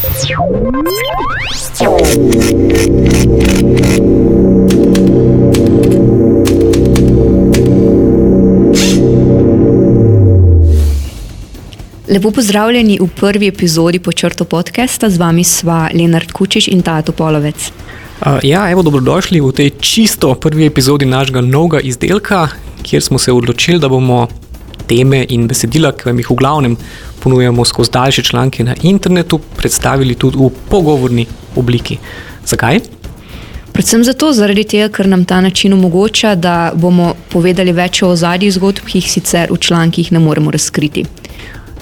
Lepo pozdravljeni v prvi epizodi počrto podcasta, z vami sva Leonard Kučiš in Tato Polovec. Uh, ja, evo, dobrodošli v tej čisto prvi epizodi našega novega izdelka, kjer smo se odločili, da bomo teme in besedila, ki vam jih v glavnem ponujamo skozi daljše članke na internetu, predstavili tudi v pogovorni obliki. Zakaj? Predvsem zato, tega, ker nam ta način omogoča, da bomo povedali več o zadnjih zgodb, ki jih sicer v člankih ne moremo razkriti.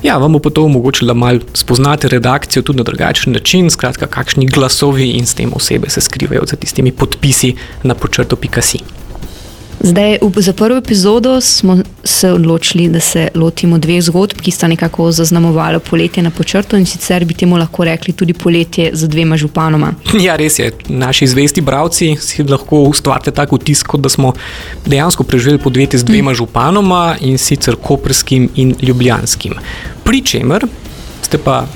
Ja, vam bo to omogočilo, da malo spoznate redakcijo tudi na drugačen način, skratka, kakšni glasovi in s tem osebe se skrivajo za tistimi podpisi na počrtu.si. Zdaj, za prvo epizodo smo se odločili, da se lotimo dveh zgodb, ki sta nekako zaznamovali poletje na počrtu in sicer bi temu lahko rekli tudi poletje z dvema županoma. Ja, res je. Naši zvesti bravci si lahko ustvarjate tako vtis, da smo dejansko preživeli podjetje z dvema županoma in sicer koprskim in ljubljanskim. Pričemer ste pa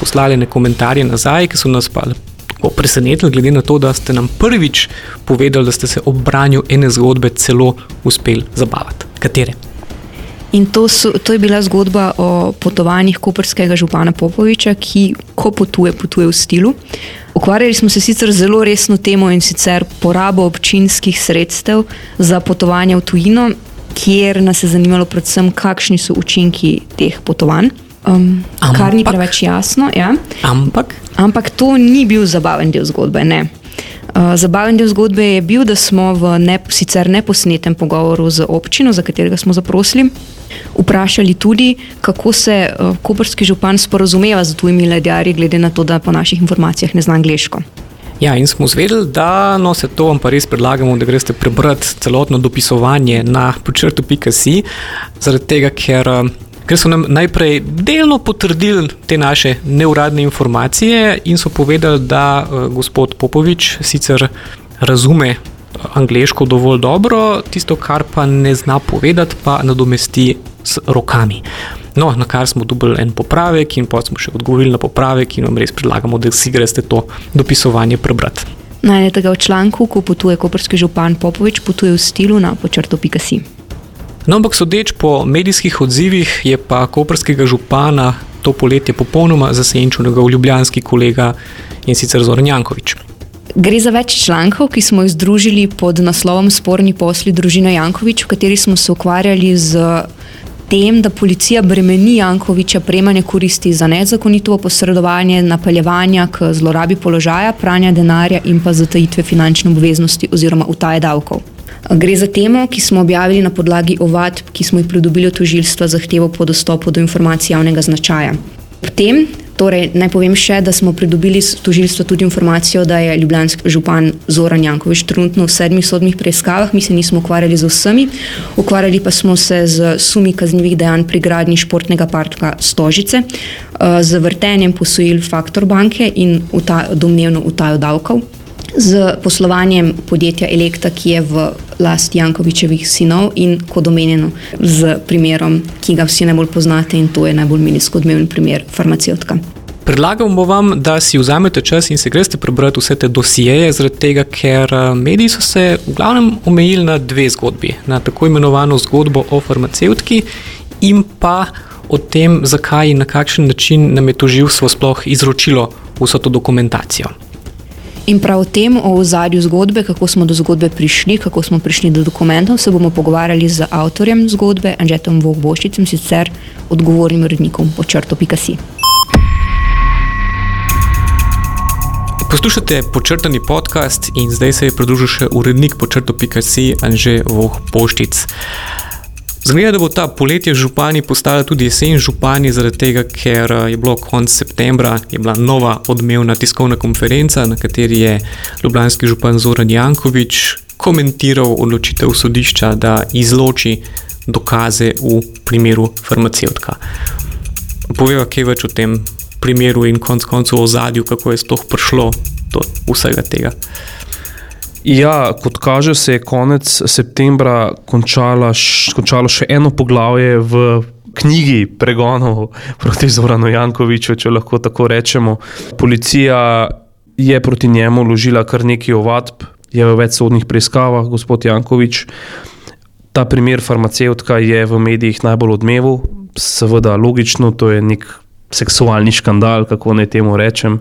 poslali nekaj komentarjev nazaj, ki so nas pa presenetili, glede na to, da ste nam prvič povedali, da ste se ob branju ene zgodbe celo uspeli zabavati. Katere? In to, so, to je bila zgodba o potovanjih koperskega župana Popoviča, ki ko potuje, potuje v stilu. Ukvarjali smo se sicer zelo resno temo in sicer porabo občinskih sredstev za potovanje v tujino, kjer nas je zanimalo predvsem, kakšni so učinki teh potovanj. Um, kar ni preveč jasno. Ja. Ampak. Ampak to ni bil zabaven del zgodbe. Ne. Uh, zabaven del zgodbe je bil, da smo v ne, sicer neposnetem pogovoru z občino, za katerega smo zaprosili, vprašali tudi, kako se uh, koperski župan sporozumeva z tujimi ladjarji, glede na to, da po naših informacijah ne zna angliško. Ja, in smo zvedeli, da no, se to vam pa res predlagamo, da greste prebrati celotno dopisovanje na počrtu.si, zaradi tega, ker. Ker so nam najprej delno potrdili te naše neuradne informacije in so povedali, da uh, gospod Popovič sicer razume eh, angliško dovolj dobro, tisto, kar pa ne zna povedati, pa nadomesti s rokami. No, na kar smo dobili en popravek, in pa smo še odgovorili na popravek, in vam res predlagamo, da si greste to dopisovanje prebrati. Najdete ga v članku, ko potuje koperski župan Popovič, potuje v stilu na počrtu.si. No, ampak sodeč po medijskih odzivih, je pa koperskega župana to poletje popolnoma zasenčil njegov ljubljanski kolega in sicer Zoran Jankovič. Gre za več člankov, ki smo jih združili pod naslovom Sporni posli družine Jankovič, v kateri smo se ukvarjali z tem, da policija bremeni Jankoviča prejmanje koristi za nezakonito posredovanje, napeljevanja k zlorabi položaja, pranja denarja in pa zatajitve finančne obveznosti oziroma utaje davkov. Gre za temo, ki smo objavili na podlagi ovadb, ki smo jih pridobili od tožilstva zahtevo po dostopu do informacij javnega značaja. Potem, torej, naj povem še, da smo pridobili z tožilstva tudi informacijo, da je ljubljanski župan Zoran Jankovič trenutno v sedmih sodnih preiskavah, mi se nismo ukvarjali z vsemi, ukvarjali pa smo se z sumi kaznjivih dejanj pri gradnji športnega parka Stožice, eh, z vrtenjem posojil Faktor banke in domnevno utajo davkov z poslovanjem podjetja Elektra, ki je v lasti Jankovičevih sinov in kot omenjeno z primerom, ki ga vsi najbolj poznate in to je najbolj medijsko odmeven primer farmacevtka. Predlagamo vam, da si vzamete čas in se greste prebrati vse te dosijeje, zaradi tega, ker eh, mediji so se v glavnem omejili na dve zgodbi. Na tako imenovano zgodbo o farmacevtki in pa o tem, zakaj in na kakšen način nam je toživstvo sploh izročilo vso to dokumentacijo. In prav o tem, o ozadju zgodbe, kako smo do zgodbe prišli, kako smo prišli do dokumentov, se bomo pogovarjali z avtorjem zgodbe, Anžetom Vogboščicem, sicer odgovornim urednikom po črto.si. Poslušate počrtani podcast in zdaj se je pridružil še urednik počrto.si Anže Vogboščic. Zgleda, da bo ta poletje župani postala tudi jesen župani, zaradi tega, ker eh, je bilo konec septembra bila nova odmevna tiskovna konferenca, na kateri je ljubljanski župan Zoran Jankovič komentiral odločitev sodišča, da izloči dokaze v primeru farmacevtka. Poveva, kaj več o tem primeru in konec koncev o zadju, kako je sploh prišlo do vsega tega. Ja, kot kaže, se je konec septembra končala, končalo še eno poglavje v knjigi pregonov proti Zoranu Jankoviču, če lahko tako rečemo. Policija je proti njemu vložila kar nekaj ovadb, je v več sodnih preiskavah, gospod Jankovič. Ta primer farmacevtka je v medijih najbolj odmeval, seveda logično, to je nek seksualni škandal, kako naj temu rečem,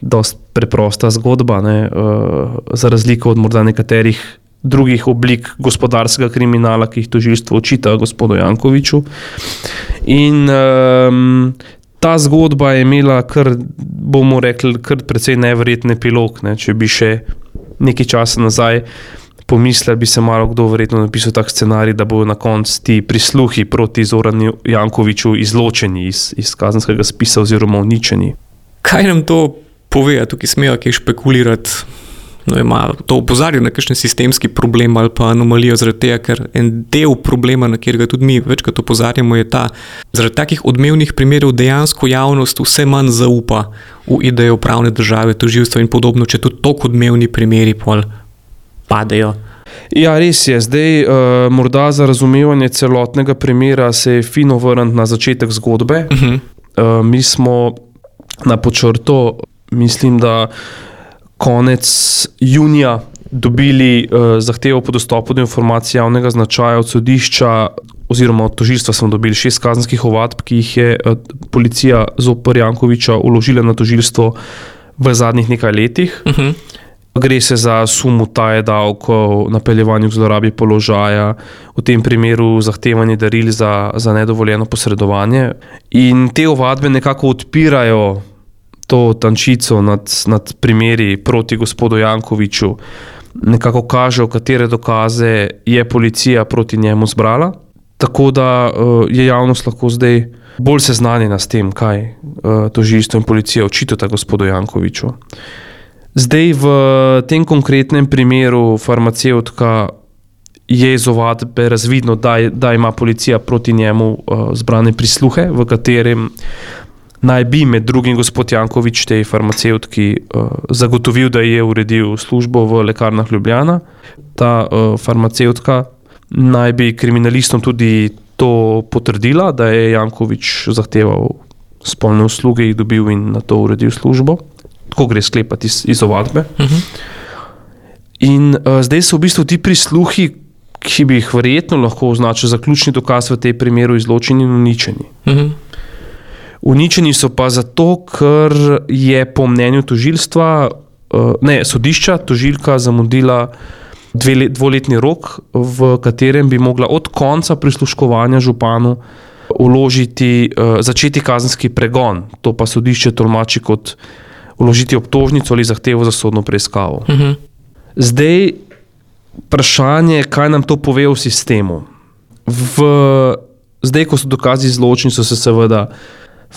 dosta preprosta zgodba, ne, uh, za razliko od morda nekaterih drugih oblik gospodarskega kriminala, ki jih tožilstvo očita gospodu Jankoviču. In um, ta zgodba je imela, kar bomo rekli, kar precej nevreten epilog. Ne, če bi še nekaj časa nazaj pomislili, bi se malo kdo verjetno napisal tak scenarij, da bodo na koncu ti prisluhi proti Zoranu Jankoviču izločeni iz, iz kazenskega spisa oziroma uničeni. Kaj nam to pove, tukaj smejo kaj špekulirati? no, ima to opozarja na kakšen sistemski problem ali pa anomalijo, zaradi tega, ker en del problema, na katerega tudi mi večkrat opozarjamo, je ta, zaradi takih odmevnih primerov dejansko javnost vse manj zaupa v idejo pravne države, toživstva in podobno, če tudi tako odmevni primeri pol padejo. Ja, res je. Zdaj, uh, morda za razumevanje celotnega primera se je fino vrniti na začetek zgodbe. Uh -huh. uh, mi smo na počrtu, mislim, da konec junija dobili uh, zahtevo po dostopu do informacij javnega značaja od sodišča, oziroma od tožilstva smo dobili šest kazenskih ovadb, ki jih je uh, policija Zopr Jankoviča uložila na tožilstvo v zadnjih nekaj letih. Uh mhm. -huh. Gre se za sum utaje davkov, napeljevanje k zlorabi položaja, v tem primeru zahtevanje daril za, za nedovoljeno posredovanje. In te ovadbe nekako odpirajo to tančico nad, nad primeri proti gospodu Jankoviču, nekako kažejo, katere dokaze je policija proti njemu zbrala. Tako da uh, je javnost lahko zdaj bolj seznanjena s tem, kaj uh, tožilstvo in policija očitata gospodu Jankoviču. Zdaj v tem konkretnem primeru farmacevtka je iz ovadbe razvidno, da, da ima policija proti njemu uh, zbrane prisluhe, v katerem naj bi med drugim gospod Jankovič, tej farmacevtki, uh, zagotovil, da je uredil službo v lekarnah Ljubljana. Ta uh, farmacevtka naj bi kriminalistom tudi to potrdila, da je Jankovič zahteval spolne usluge, jih dobil in na to uredil službo. Tako gre sklepati iz, iz ovadbe. Uh mhm. -huh. In uh, zdaj so v bistvu ti prisluhi, ki bi jih verjetno lahko označili za ključni dokaz v tem primeru, izločeni in uničeni. Uh mhm. -huh. Uničeni so pa zato, ker je po mnenju tožilstva, eh, ne sodišča, tožilka zamudila dve, dvoletni rok, v katerem bi mogla od konca prisluškovanja županu uložiti, eh, začeti kazenski pregon. To pa sodišče tolmači kot uložiti obtožnico ali zahtevo za sodno preiskavo. Uh mhm. -huh. Zdaj, vprašanje, kaj nam to pove v sistemu. V, zdaj, ko so dokazi izločeni, so se seveda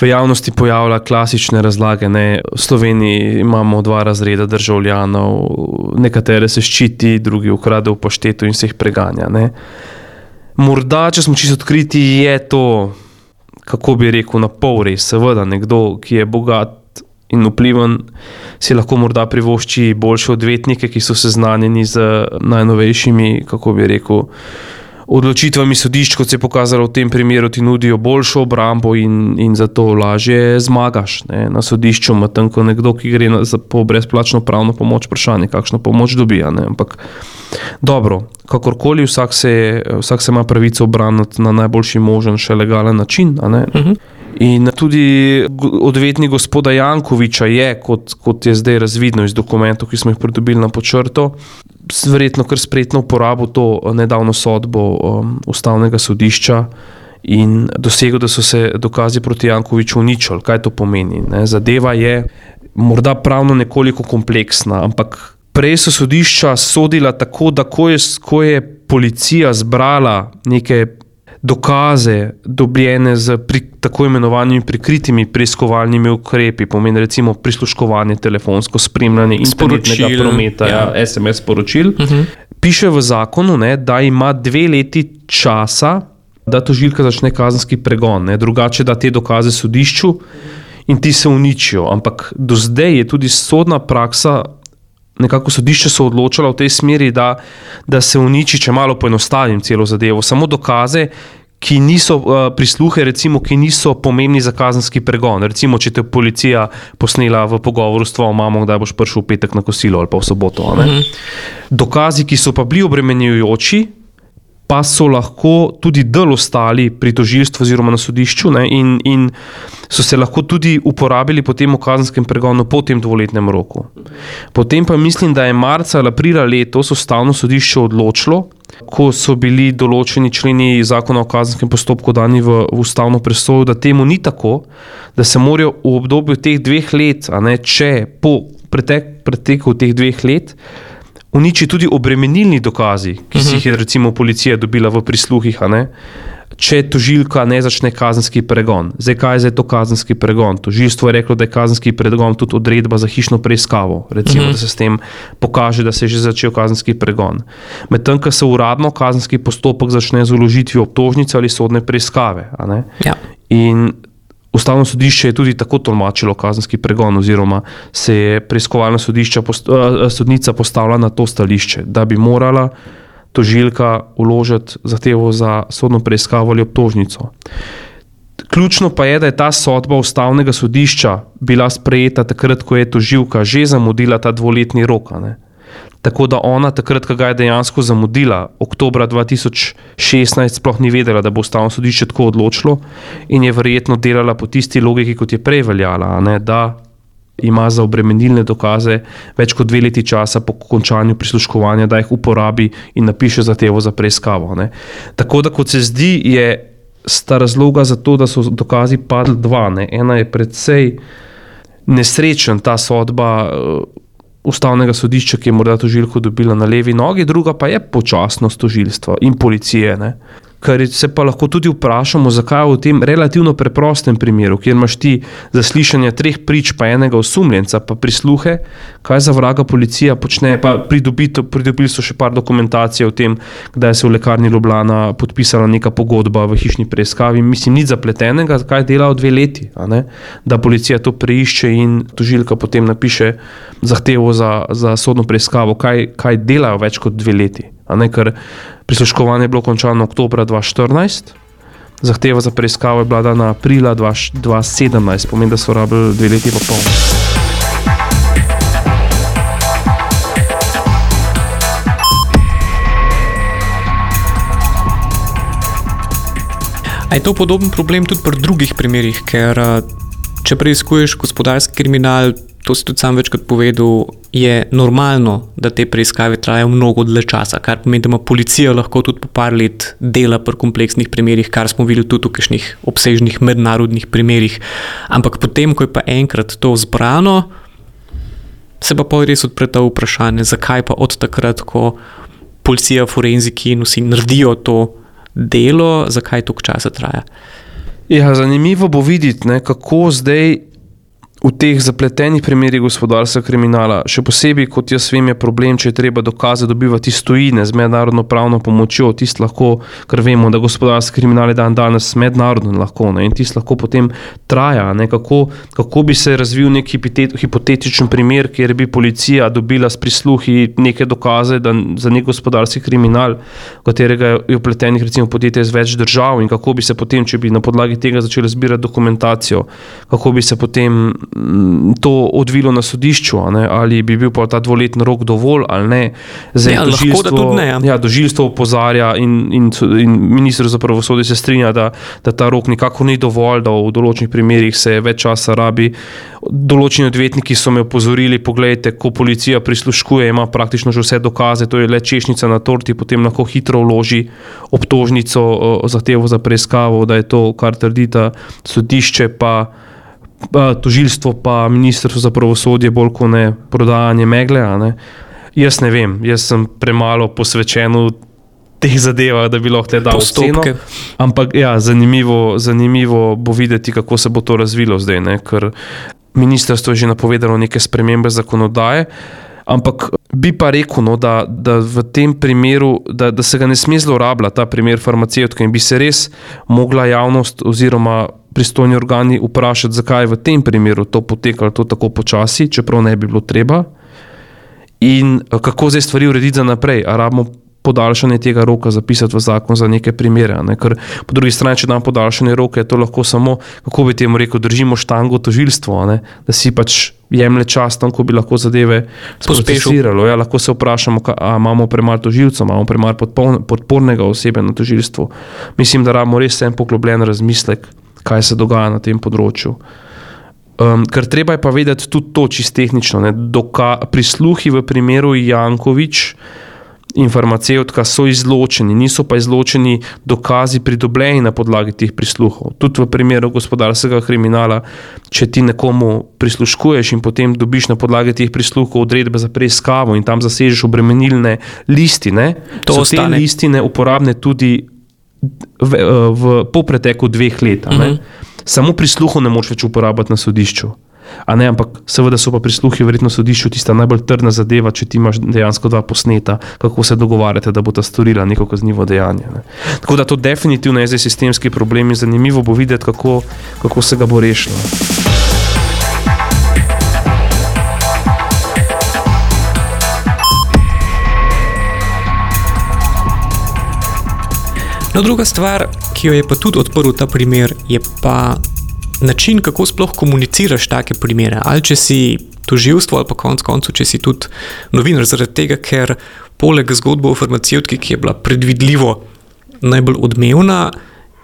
v javnosti pojavlja klasične razlage. Ne? V Sloveniji imamo dva razreda državljanov, nekatere se ščiti, drugi ukradejo v poštetu in se jih preganja. Ne? Morda, če smo čisto odkriti, je to, kako bi rekel, na pol res. Seveda, nekdo, ki je bogat in vpliven, si lahko morda privošči boljše odvetnike, ki so seznanjeni z najnovejšimi, kako bi rekel odločitvami sodišč, kot se je pokazalo v tem primeru, ti nudijo boljšo obrambo in, in zato lažje zmagaš ne, na sodišču. Medtem ko nekdo, ki gre na, za po brezplačno pravno pomoč, vprašanje, kakšno pomoč dobija. Ne. Ampak dobro, kakorkoli, vsak se, vsak se ima pravico obraniti na najboljši možen, še legalen način. Mhm. In tudi odvetnik gospoda Jankoviča je, kot, kot je zdaj razvidno iz dokumentov, ki smo jih pridobili na počrto, verjetno kar spretno uporabil to eh, nedavno sodbo um, ustavnega sodišča in dosegel, da so se dokazi proti Jankoviču uničili. Kaj to pomeni? Ne? Zadeva je morda pravno nekoliko kompleksna, ampak prej so sodišča sodila tako, da ko je, ko je policija zbrala neke dokaze, dobljene z pri, tako imenovanimi prikritimi preiskovalnimi ukrepi, pomeni recimo prisluškovanje, telefonsko spremljanje internetnega prometa, ja. Ja, SMS sporočil. Uh mhm. -huh. Piše v zakonu, ne, da ima dve leti časa, da to žilka začne kazenski pregon, ne, drugače da te dokaze sodišču in ti se uničijo. Ampak do zdaj je tudi sodna praksa nekako sodišče so odločila v tej smeri, da, da se uniči, če malo poenostavim celo zadevo, samo dokaze, ki niso uh, prisluhe, recimo, ki niso pomembni za kazenski pregon. Recimo, če te policija posnela v pogovoru s tvojo mamo, da boš prišel v petek na kosilo ali pa v soboto. -hmm. Dokazi, ki so pa bili obremenjujoči, pa so lahko tudi del ostali pri tožilstvu oziroma na sodišču ne, in, in so se lahko tudi uporabili potem v kazenskem pregonu po tem dvoletnem roku. Potem pa mislim, da je marca ali aprila letos ustavno sodišče odločilo, ko so bili določeni členi zakona o kazenskem postopku dani v, v ustavno presojo, da temu ni tako, da se morajo v obdobju teh dveh let, ne če po pretek, preteku teh dveh let, uničiti tudi obremenilni dokazi, ki uh -huh. si jih je recimo policija dobila v prisluhih, če tožilka ne začne kazenski pregon. Zdaj, kaj je zdaj to kazenski pregon? Tožilstvo je reklo, da je kazenski pregon tudi odredba za hišno preiskavo, recimo, uh mhm. -huh. da se s tem pokaže, da se je že začel kazenski pregon. Medtem, ko se uradno kazenski postopek začne z uložitvijo obtožnice ali sodne preiskave. Ja. In Ustavno sodišče je tudi tako tolmačilo kazenski pregon, oziroma se je preiskovalna sodnica postavila na to stališče, da bi morala tožilka uložiti zahtevo za sodno preiskavo ali obtožnico. Ključno pa je, da je ta sodba ustavnega sodišča bila sprejeta takrat, ko je tožilka že zamudila ta dvoletni rok. Tako da ona takrat, ko ga je dejansko zamudila, oktober 2016, sploh ni vedela, da bo ustavno sodišče tako odločilo in je verjetno delala po tisti logiki, kot je prej veljala, ne, da ima za obremenilne dokaze več kot dve leti časa po končanju prisluškovanja, da jih uporabi in napiše zahtevo za preiskavo. Ne. Tako da, kot se zdi, je sta razloga za to, da so dokazi padli dva. Ne. Ena je predvsej nesrečen ta sodba. Ustavnega sodišča, ki je morda tožilko dobila na levi nogi, druga pa je počasnost tožilstva in policije. Ne? Ker se pa lahko tudi vprašamo, zakaj v tem relativno preprostem primeru, kjer imaš ti zaslišanje treh prič, pa enega osumljenca, pa prisluhe, kaj za vraga policija počne. Pridobili so še par dokumentacije o tem, da se je v lekarni Ljubljana podpisala neka pogodba v hišni preiskavi. Mislim, ni zapletenega, kaj dela v dve leti, da policija to preišče in tožilka potem napiše zahtevo za, za sodno preiskavo, kaj, kaj delajo več kot dve leti. Ker prisluškovanje je bilo končano oktober 2014, zahteva za preiskavo je bila dana aprila 2017, pomeni, da so rabili dve leti in pol. Je to podoben problem tudi pri drugih primerih, ker če preiskuješ gospodarski kriminal, to si tudi sam večkrat povedal, je normalno, da te preiskave trajajo mnogo dlje časa, kar pomeni, da ima policija lahko tudi po par let dela pri kompleksnih primerih, kar smo videli tudi v kakšnih obsežnih mednarodnih primerih. Ampak potem, ko je pa enkrat to zbrano, se pa pa res odpre ta vprašanje, zakaj pa od takrat, ko policija, forenziki in vsi naredijo to delo, zakaj to časa traja. Ja, zanimivo bo videti, ne, kako zdaj v teh zapletenih primerih gospodarstva kriminala, še posebej, kot jaz vem, je problem, če je treba dokaze dobivati iz tujine z mednarodno pravno pomočjo. Tisti lahko, ker vemo, da gospodarski kriminal je dan danes mednarodno lahko ne, in tisti lahko potem traja. Ne, kako, kako bi se razvil nek hipotetičen primer, kjer bi policija dobila s prisluhi neke dokaze za nek gospodarski kriminal, katerega je upletenih recimo podjetje iz več držav in kako bi se potem, če bi na podlagi tega začeli zbirati dokumentacijo, kako bi se potem to odvilo na sodišču, ali bi bil pa ta dvoletni rok dovolj ali ne. Zdaj, ja, dožilstvo, ne ja. Ja, dožilstvo opozarja in, in, in ministr za pravosodje se strinja, da, da ta rok nikako ni dovolj, da v določenih primerjih se več časa rabi. Določeni odvetniki so me opozorili, pogledajte, ko policija prisluškuje, ima praktično že vse dokaze, to je le češnjica na torti, potem lahko hitro vloži obtožnico zahtevo za preiskavo, da je to, kar trdita sodišče, pa tožilstvo, pa ministrstvo za pravosodje, bolj kot ne prodajanje megle. Ne? Jaz ne vem, jaz sem premalo posvečen v teh zadevah, da bi lahko te dal postopke. Ampak ja, zanimivo, zanimivo bo videti, kako se bo to razvilo zdaj, ne? ker ministrstvo je že napovedalo neke spremembe zakonodaje. Ampak bi pa rekel, no, da, da v tem primeru, da, da se ga ne sme zlorabljati, ta primer farmacevtka, in bi se res mogla javnost oziroma pristojni organi vprašati, zakaj je v tem primeru to potekalo to tako počasi, čeprav ne bi bilo treba. In kako zdaj stvari urediti za naprej? Ali rabimo podaljšanje tega roka zapisati v zakon za neke primere. Ne? Ker po drugi strani, če dam podaljšanje roke, je to lahko samo, kako bi temu rekel, držimo štango tožilstvo, ne? da si pač jemlje čas tam, ko bi lahko zadeve Pospešil. Ja, lahko se vprašamo, ali imamo premalo tožilcev, imamo premalo podpor- podpornega osebe na tožilstvu. Mislim, da rabimo res en poglobljen razmislek, kaj se dogaja na tem področju. Um, ker treba je pa vedeti tudi to, čisto tehnično. ne, Doka, prisluhi v primeru Jankovič, farmacevtka, so izločeni, niso pa izločeni dokazi pridobljeni na podlagi teh prisluhov. Tudi v primeru gospodarskega kriminala, če ti nekomu prisluškuješ in potem dobiš na podlagi teh prisluhov odredbe za preiskavo in tam zasežeš obremenilne listine, To so ostane. te listine uporabne tudi v, eh, v, po preteku dveh let. ne. Mhm. Samo prisluhov ne moš več uporabljati na sodišču. Ne, ampak seveda so pa prisluhi verjetno sodišču tista najbolj trdna zadeva, če ti imaš dejansko dva posneta, kako se dogovarjate, da bo ta storila neko kaznivo dejanje. Ne. Tako da to definitivno je zdaj sistemski problem in zanimivo bo videti, kako, kako se ga bo rešilo. No, druga stvar, ki jo je pa tudi odprl ta primer, je pa način, kako sploh komuniciraš take primere. Ali če si tožilstvo, ali pa konec koncev, če si tudi novinar, zaradi tega, ker poleg zgodbe o farmacevtki, ki je bila predvidljivo najbolj odmevna,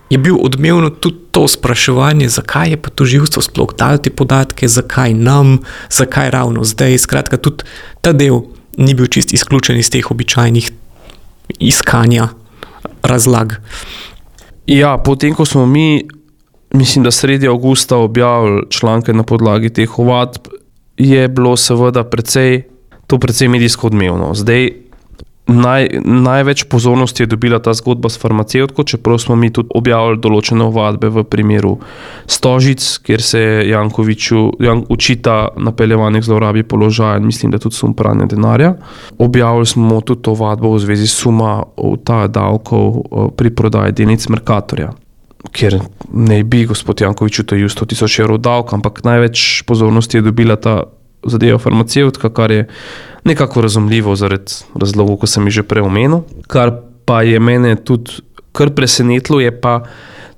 je bil odmevno tudi to spraševanje, zakaj je pa tožilstvo sploh dalo te podatke, zakaj nam, zakaj ravno zdaj. Skratka, tudi ta del ni bil čist izključen iz teh običajnih iskanja razlag. Ja, potem ko smo mi, mislim, da sredi avgusta objavili članke na podlagi teh ovadb, je bilo seveda precej, to precej medijsko odmevno. Zdaj, naj, največ pozornosti je dobila ta zgodba s farmacevtko, čeprav smo mi tudi objavili določene ovadbe v primeru Stožic, kjer se Jankoviču Jan, učita napeljevanje k zlorabi položaja in mislim, da tudi sum pranja denarja. Objavili smo tudi ovadbo v zvezi s suma utaje davkov pri prodaji delnic Merkatorja. Ker ne bi gospod Jankovič utajil 100 tisoč evrov davka, ampak največ pozornosti je dobila ta zadeva farmacevtka, kar je nekako razumljivo zaradi razlogov, ko sem jih že prej omenil. Kar pa je mene tudi kar presenetilo, je pa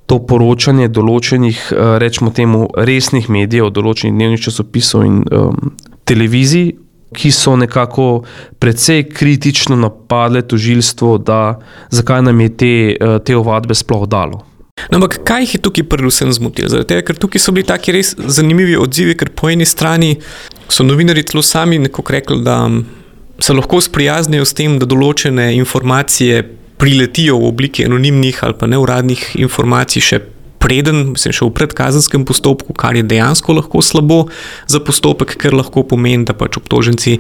to poročanje določenih, eh, rečemo temu, resnih medijev, določenih dnevnih časopisov in um, televizij, ki so nekako precej kritično napadle tožilstvo, da zakaj nam je te, eh, te ovadbe sploh dalo. No, ampak kaj jih je tukaj predvsem zmotilo? Zaradi tega, ker tukaj so bili taki res zanimivi odzivi, ker po eni strani so novinari celo sami nekako rekli, da se lahko sprijaznijo s tem, da določene informacije priletijo v obliki anonimnih ali pa neuradnih informacij še preden, mislim, še v predkazenskem postopku, kar je dejansko lahko slabo za postopek, ker lahko pomeni, da pač obtoženci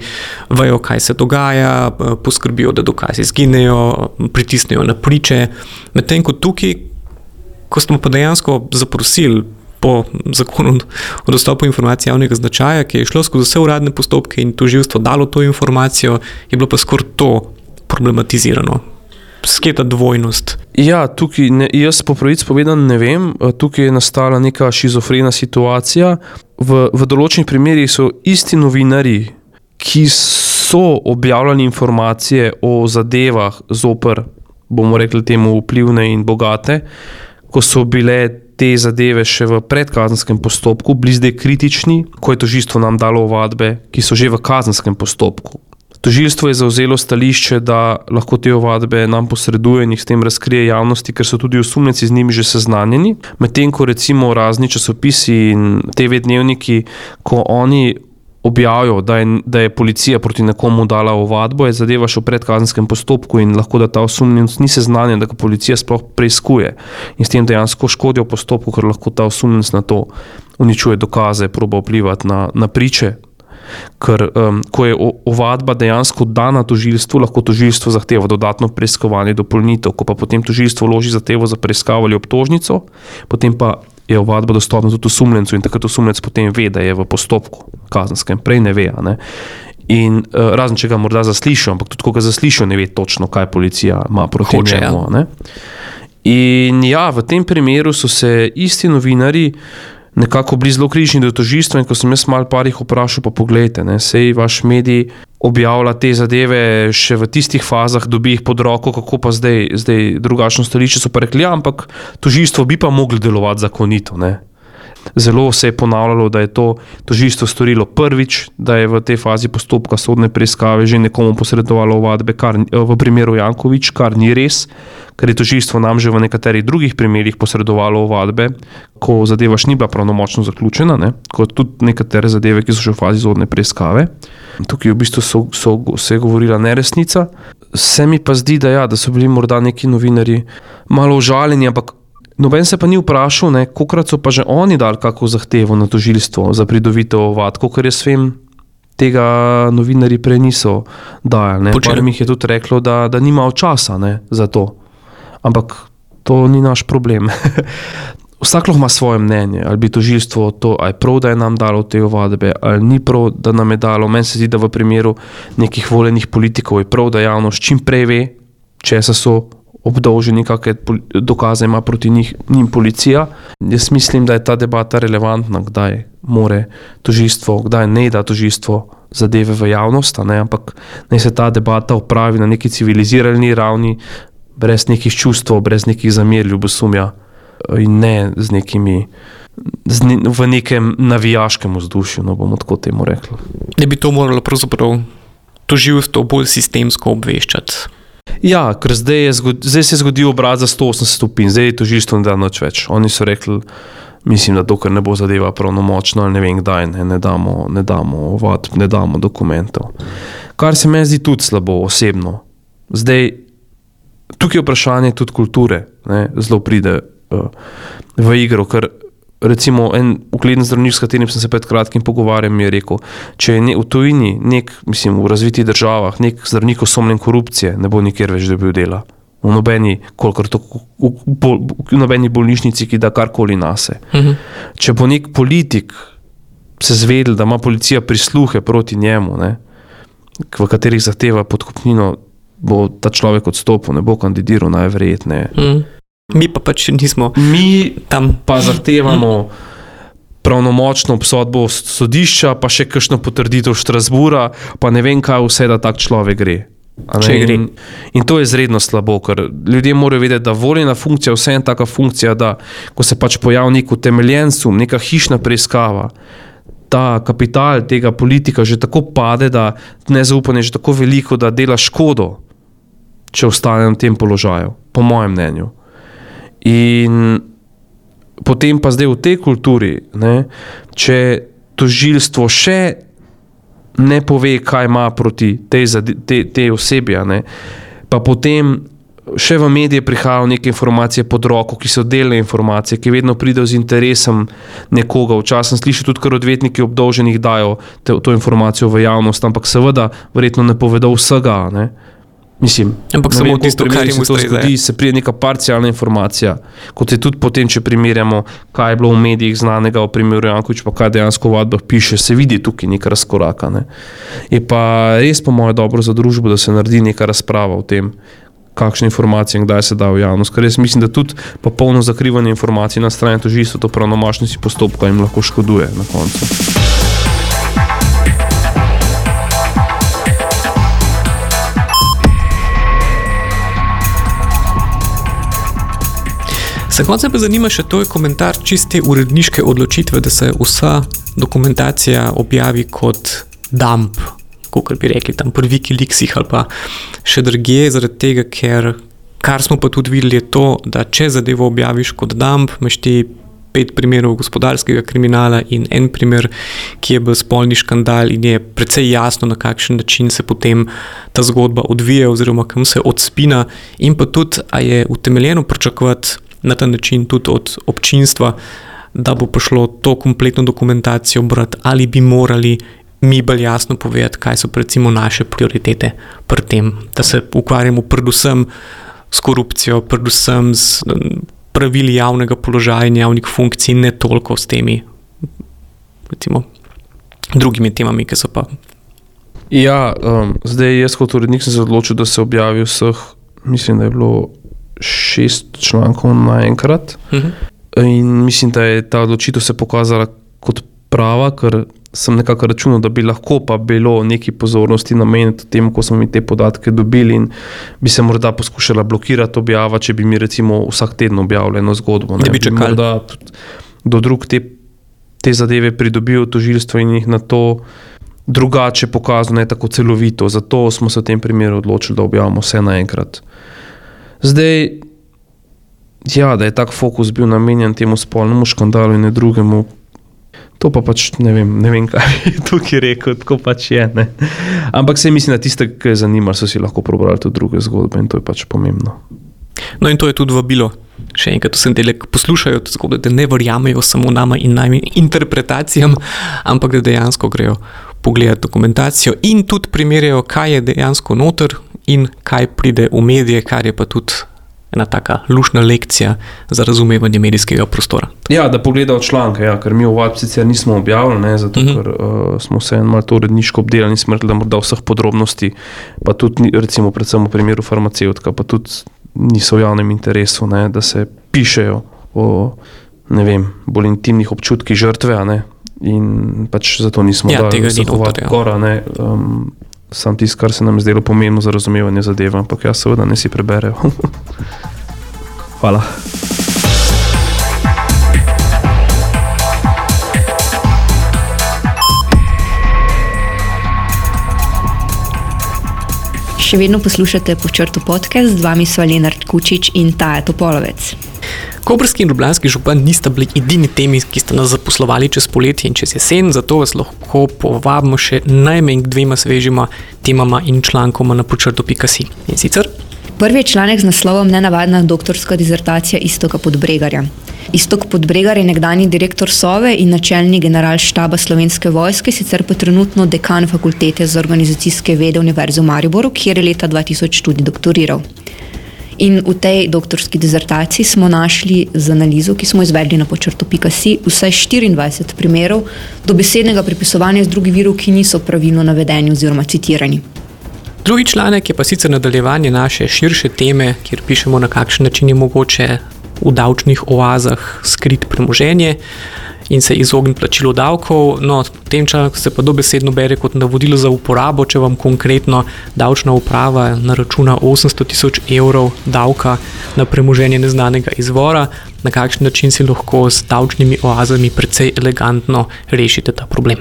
vejo, kaj se dogaja, poskrbijo, da dokazi izginejo, pritisnejo na priče. Medtem ko tukaj, ko smo pa dejansko zaprosili po zakonu o dostopu informacij javnega značaja, ki je šlo skozi vse uradne postopke in tožilstvo dalo to informacijo, je bilo pa skoraj to problematizirano. Sketa dvojnost. Ja, tukaj ne, jaz po pravici povedano ne vem. Tukaj je nastala neka šizofrena situacija. V, v določenih primerjih so isti novinari, ki so objavljali informacije o zadevah zoper, bomo rekli temu, vplivne in bogate, ko so bile te zadeve še v predkazenskem postopku, bili zdaj kritični, ko je tožilstvo nam dalo ovadbe, ki so že v kazenskem postopku. Tožilstvo je zauzelo stališče, da lahko te ovadbe nam posreduje in jih s tem razkrije javnosti, ker so tudi osumljenci z njimi že seznanjeni. Medtem ko recimo razni časopisi in TV dnevniki, ko oni objavijo, da je, da je policija proti nekomu dala ovadbo, je zadeva še v predkazenskem postopku in lahko da ta osumljenec ni seznanjen, da ga policija sploh preiskuje in s tem dejansko škodijo postopku, ker lahko ta osumljenec na to uničuje dokaze, proba vplivati na, na priče. Ker, um, ko je ovadba dejansko dana tožilstvu, lahko tožilstvo zahteva dodatno preiskovanje, dopolnitev. Ko pa potem tožilstvo vloži zahtevo za preiskavo ali obtožnico, potem pa je ovadba dostopna tudi osumljencu in takrat osumljenec potem ve, da je v postopku kazenskem, prej ne ve. Ne? In uh, razen če ga morda zaslišijo, ampak tudi ko ga zaslišijo, ne ve točno, kaj policija ima proti Hoče, njemu. Ja. In ja, v tem primeru so se isti novinari nekako bili zelo križni do tožilstva. In ko sem jaz malo parih vprašal, pa pogledajte, ne, sej vaš medij objavlja te zadeve še v tistih fazah, dobi jih pod roko, kako pa zdaj, zdaj drugačno stališče. So pa rekli, ja, ampak tožilstvo bi pa mogli delovati zakonito. Ne? Zelo se je ponavljalo, da je to tožilstvo storilo prvič, da je v tej fazi postopka sodne preiskave že nekomu posredovalo ovadbe, kar v primeru Jankovič, kar ni res, ker je tožilstvo nam že v nekaterih drugih primerih posredovalo ovadbe, ko zadeva še ni bila pravnomočno zaključena, ne? kot tudi nekatere zadeve, ki so še v fazi sodne preiskave. Tukaj v bistvu so, so, se je govorila neresnica. Se mi pa zdi, da, ja, da so bili morda neki novinari malo užaljeni, ampak Noben se pa ni vprašal, koliko so pa že oni dali kako zahtevo na tožilstvo za pridobitev vad, kot jaz vem, tega novinari prej niso dajali. Par mi je tudi reklo, da, da nima časa ne, za to. Ampak to ni naš problem. Vsak lahko ima svoje mnenje, ali bi tožilstvo to, ali je prav, da je nam dalo te ovadbe, ali ni prav, da nam je dalo. Meni se zdi, da v primeru nekih voljenih politikov je prav, da javnost čim prej ve, če so obdolženi, kakšne dokaze ima proti njih, njim policija. Jaz mislim, da je ta debata relevantna, kdaj more tožilstvo, kdaj ne da tožilstvo zadeve v javnost, ne, ampak naj se ta debata opravi na neki civilizirani ravni, brez nekih čustev, brez nekih zamer, ljubosumja in ne z nekimi. V nekem navijaškem vzdušju, no bomo tako temu rekli. Ne bi to moralo pravzaprav tožilstvo bolj sistemsko obveščati. Ja, ker zdaj, je, zdaj se je zgodil obrat za 180 stopinj, zdaj je to živo, da noč več. Oni so rekli, mislim, da dokler ne bo zadeva pravnomočna, ali ne vem kdaj, ne, ne damo, ne damo, vat, ne damo dokumentov. Kar se meni zdi tudi slabo, osebno. Zdaj, tukaj je vprašanje tudi kulture, ne, zelo pride uh, v igro, ker recimo en ugleden zdravnik, s katerim sem se pred kratkim pogovarjal, mi je rekel, če je ne, v tujini, nek, mislim, v razvitih državah, nek zdravnik osumljen korupcije, ne bo nikjer več dobil dela. V nobeni, to, v, v, v nobeni bolnišnici, ki da karkoli nase. Uh mhm. -huh. Če bo nek politik se zvedel, da ima policija prisluhe proti njemu, ne, v katerih zahteva podkupnino, bo ta človek odstopil, ne bo kandidiral najverjetneje. Uh mhm. -huh. Mi pa pač nismo mi tam. Pa zahtevamo pravnomočno obsodbo sodišča, pa še kakšno potrditev Štrasbura, pa ne vem, kaj vse da tak človek gre. In, in to je izredno slabo, ker ljudje morajo vedeti, da voljena funkcija, vse je taka funkcija, da ko se pač pojavi nek utemeljen sum, neka hišna preiskava, ta kapital tega politika že tako pade, da nezaupanje je že tako veliko, da dela škodo, če ostane na tem položaju, po mojem mnenju. In potem pa zdaj v tej kulturi, ne, če tožilstvo še ne pove, kaj ima proti tej, tej, tej osebi, ne, pa potem še v medije prihajajo neke informacije pod roko, ki so delne informacije, ki vedno pridejo z interesom nekoga. Včasih slišiš tudi, ker odvetniki obdolženih dajo te, to informacijo v javnost, ampak seveda, verjetno ne povedo vsega. Ne. Mislim, Ampak samo tisto, kar se to zgodi, se prije neka parcialna informacija. Kot je tudi potem, če primerjamo, kaj je bilo v medijih znanega o primeru Jankovič, pa kaj dejansko v vadbah piše, se vidi tukaj neka razkoraka. Ne. Je pa res po mojem dobro za družbo, da se naredi neka razprava o tem, kakšne informacije in kdaj se da v javnost. Ker jaz mislim, da tudi popolno zakrivanje informacij na strani tožilstva, to pravnomočnosti postopka jim lahko škoduje na koncu. Za konec me zanima še to, komentar čiste uredniške odločitve, da se vsa dokumentacija objavi kot dump, kot bi rekli tam po Wikileaksih ali pa še druge, zaradi tega, ker kar smo pa tudi videli, je to, da če zadevo objaviš kot dump, imaš ti pet primerov gospodarskega kriminala in en primer, ki je bil spolni škandal, in je precej jasno, na kakšen način se potem ta zgodba odvija, oziroma kam se odspina, in pa tudi, ali je utemeljeno pričakovati na ta način tudi od občinstva, da bo prišlo to kompletno dokumentacijo brati, ali bi morali mi bolj jasno povedati, kaj so recimo naše prioritete pri tem, da se ukvarjamo predvsem s korupcijo, predvsem s pravili javnega položaja in javnih funkcij, ne toliko s temi recimo, drugimi temami, ki so pa. Ja, um, zdaj jaz kot urednik sem se odločil, da se objavi vseh, mislim, da je bilo šest člankov naenkrat. Uh mhm. -huh. In mislim, da je ta odločitev se pokazala kot prava, ker sem nekako računal, da bi lahko pa bilo neki pozornosti namenjeno temu, ko smo mi te podatke dobili in bi se morda poskušala blokirati objava, če bi mi recimo vsak teden objavili eno zgodbo. Ne bi čakali. Da do drug te, te zadeve pridobijo tožilstvo in jih na to drugače pokazal, ne tako celovito. Zato smo se v tem primeru odločili, da objavimo vse naenkrat. Zdaj, ja, da je tak fokus bil namenjen temu spolnemu škandalu in ne drugemu, To pa pač ne vem, ne vem kaj bi tukaj rekel, tako pač je. Ne. Ampak se mislim, da tiste, ki jih zanima, so si lahko prebrali tudi druge zgodbe in to je pač pomembno. No, in to je tudi vabilo. Še enkrat, vsem ki poslušajo te zgodbe, da ne verjamejo samo nama in najmi interpretacijam, ampak da dejansko grejo pogledati dokumentacijo in tudi primerjajo, kaj je dejansko noter in kaj pride v medije, kar je pa tudi ena taka lušna lekcija za razumevanje medijskega prostora. Ja, da pogledajo članke, ja, ker mi v Vatsu sicer nismo objavili, ne, zato uh mhm. -huh. ker uh, smo se eno to uredniško obdelali in smrtili, da morda vseh podrobnosti, pa tudi, recimo, predvsem v primeru farmacevtka, pa tudi niso v javnem interesu, ne, da se pišejo o ne vem, bolj intimnih občutkih žrtve. Ne, in pač zato nismo ja, tega zahovati gora. Ne, um, Sam tisto, kar se nam je zdelo pomembno za razumevanje zadeve, ampak jaz seveda ne si preberejo. Hvala. Še vedno poslušate počrtu podcast, z vami so Leonard Kučič in Taja Topolovec. Kobrski in ljubljanski župan nista bili edini temi, ki sta nas zaposlovali čez poletje in čez jesen, zato vas lahko povabimo še najmanj dvema svežima temama in člankoma na počrtu.si. In sicer Prvi je članek z naslovom Nenavadna doktorska dizertacija Istoka Podbregarja. Istok Podbregar je nekdani direktor Sove in načelnik generalštaba slovenske vojske, sicer pa trenutno dekan fakultete za organizacijske vede Univerze v Mariboru, kjer je leta 2000 tudi doktoriral. In v tej doktorski dizertaciji smo našli z analizo, ki smo izvedli na počrtu.si, vsaj 24 primerov dobesednega pripisovanja z drugih virov, ki niso pravilno navedeni oziroma citirani. Drugi članek je pa sicer nadaljevanje naše širše teme, kjer pišemo, na kakšen način je mogoče v davčnih oazah skriti premoženje in se izogniti plačilu davkov. No, v tem članku se pa dobesedno bere kot navodilo za uporabo, če vam konkretno davčna uprava naračuna 800 tisoč evrov davka na premoženje neznanega izvora, na kakšen način si lahko s davčnimi oazami precej elegantno rešite ta problem.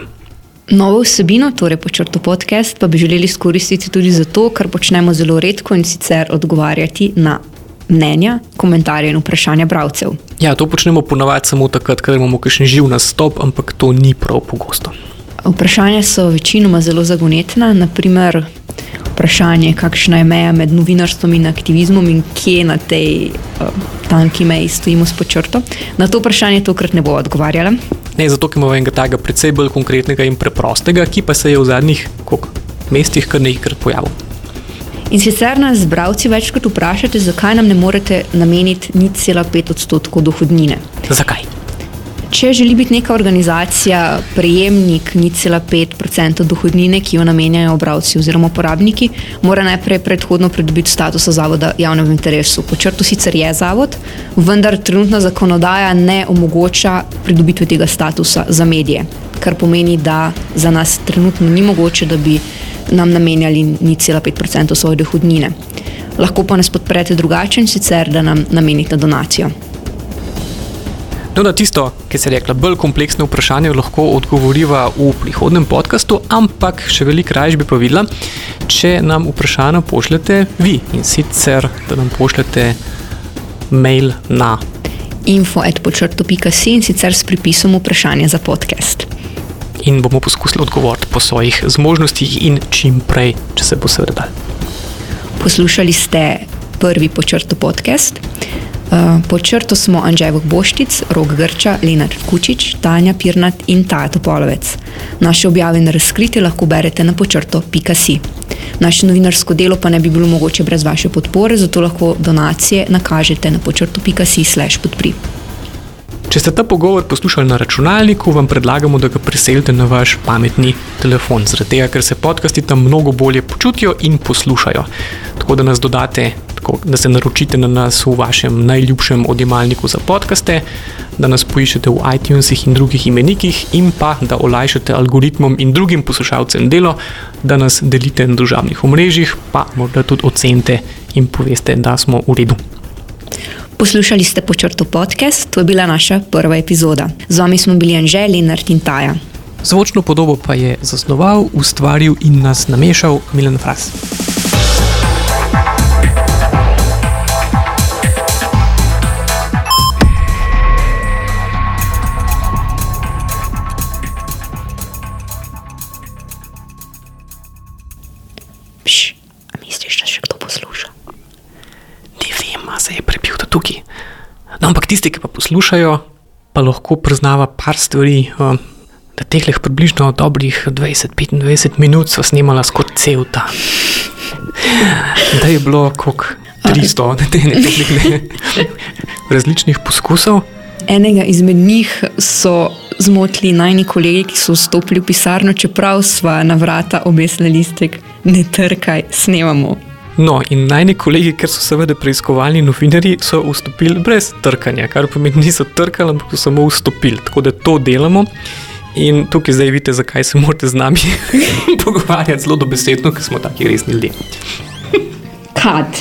Novo vsebino, torej počrto podcast, pa bi želeli izkoristiti tudi zato, ker počnemo zelo redko in sicer odgovarjati na mnenja, komentarje in vprašanja bralcev. Ja, to počnemo ponavadi samo takrat, ko imamo kakšen živ nastop, ampak to ni prav pogosto. Vprašanja so večinoma zelo zagonetna, naprimer vprašanje, kakšna je meja med novinarstvom in aktivizmom in kje na tej uh, tanki meji stojimo s počrto. Na to vprašanje tokrat ne bo odgovarjala. Ne, zato imamo enega takega precej bolj konkretnega in preprostega, ki pa se je v zadnjih koliko, mestih kar nekajkrat pojavil. In sicer nas bralci večkrat vprašate, zakaj nam ne morete nameniti nič cela pet odstotkov dohodnine. Zakaj? Če želi biti neka organizacija prejemnik nič cela pet odstotkov dohodnine, ki jo namenjajo bralci oziroma uporabniki, mora najprej predhodno pridobiti status zavoda javnega interesu. Po črtu sicer je zavod, vendar trenutna zakonodaja ne omogoča pridobitve tega statusa za medije, kar pomeni, da za nas trenutno ni mogoče, da bi nam namenjali nič cela pet odstotkov svoje dohodnine. Lahko pa nas podprete drugače in sicer, da nam namenite donacijo. No, na tisto, ki se je rekla, bolj kompleksno vprašanje, lahko odgovoriva v prihodnem podkastu, ampak še veliko raje bi povedala, če nam vprašanje pošljete vi in sicer, da nam pošljete mail na info.počrto.si in sicer s pripisom vprašanja za podcast. In bomo poskusili odgovoriti po svojih zmožnostih in čim prej, če se bo seveda dal. Poslušali ste prvi počrto podcast. Eh, pod črto smo Anžej Boštic, Rok Grča, Lenard Kučič, Tanja Pirnat in Taja Topolovec. Naše objave na razkritje lahko berete na počrto.si. Naše novinarsko delo pa ne bi bilo mogoče brez vaše podpore, zato lahko donacije nakažete na počrto.si/slash podpri. Če ste ta pogovor poslušali na računalniku, vam predlagamo, da ga preselite na vaš pametni telefon, zaradi tega, ker se podcasti tam mnogo bolje počutijo in poslušajo. Tako da nas dodate tako, da se naročite na nas v vašem najljubšem odjemalniku za podkaste, da nas poiščete v iTunesih in drugih imenikih, in pa da olajšate algoritmom in drugim poslušalcem delo, da nas delite na družabnih omrežjih, pa morda tudi ocenite in poveste, da smo v redu. Poslušali ste počrto podcast, to je bila naša prva epizoda. Z vami smo bili Anžel in Artin Taja. Zvočno podobo pa je zasnoval, ustvaril in nas namešal Milan Fras. Prebil do tukaj. No, ampak tisti, ki pa poslušajo, pa lahko priznava par stvari. Uh, da teh leh približno dobrih 20-25 minut so snimala skozi cel ta. Da je bilo kot 300 ne, ne, različnih poskusov. Enega izmed njih so zmotili najni kolegi, ki so vstopili v pisarno, čeprav sva na vrata obesili listek, ne trkaj, snemamo. No, in najni kolegi, ker so seveda preiskovalni novinari, so vstopili brez trkanja, kar pomeni, niso trkali, ampak so samo vstopili. Tako da to delamo. In tukaj zdaj vidite, zakaj se morate z nami pogovarjati zelo dobesedno, ker smo taki resni ljudje. Kad.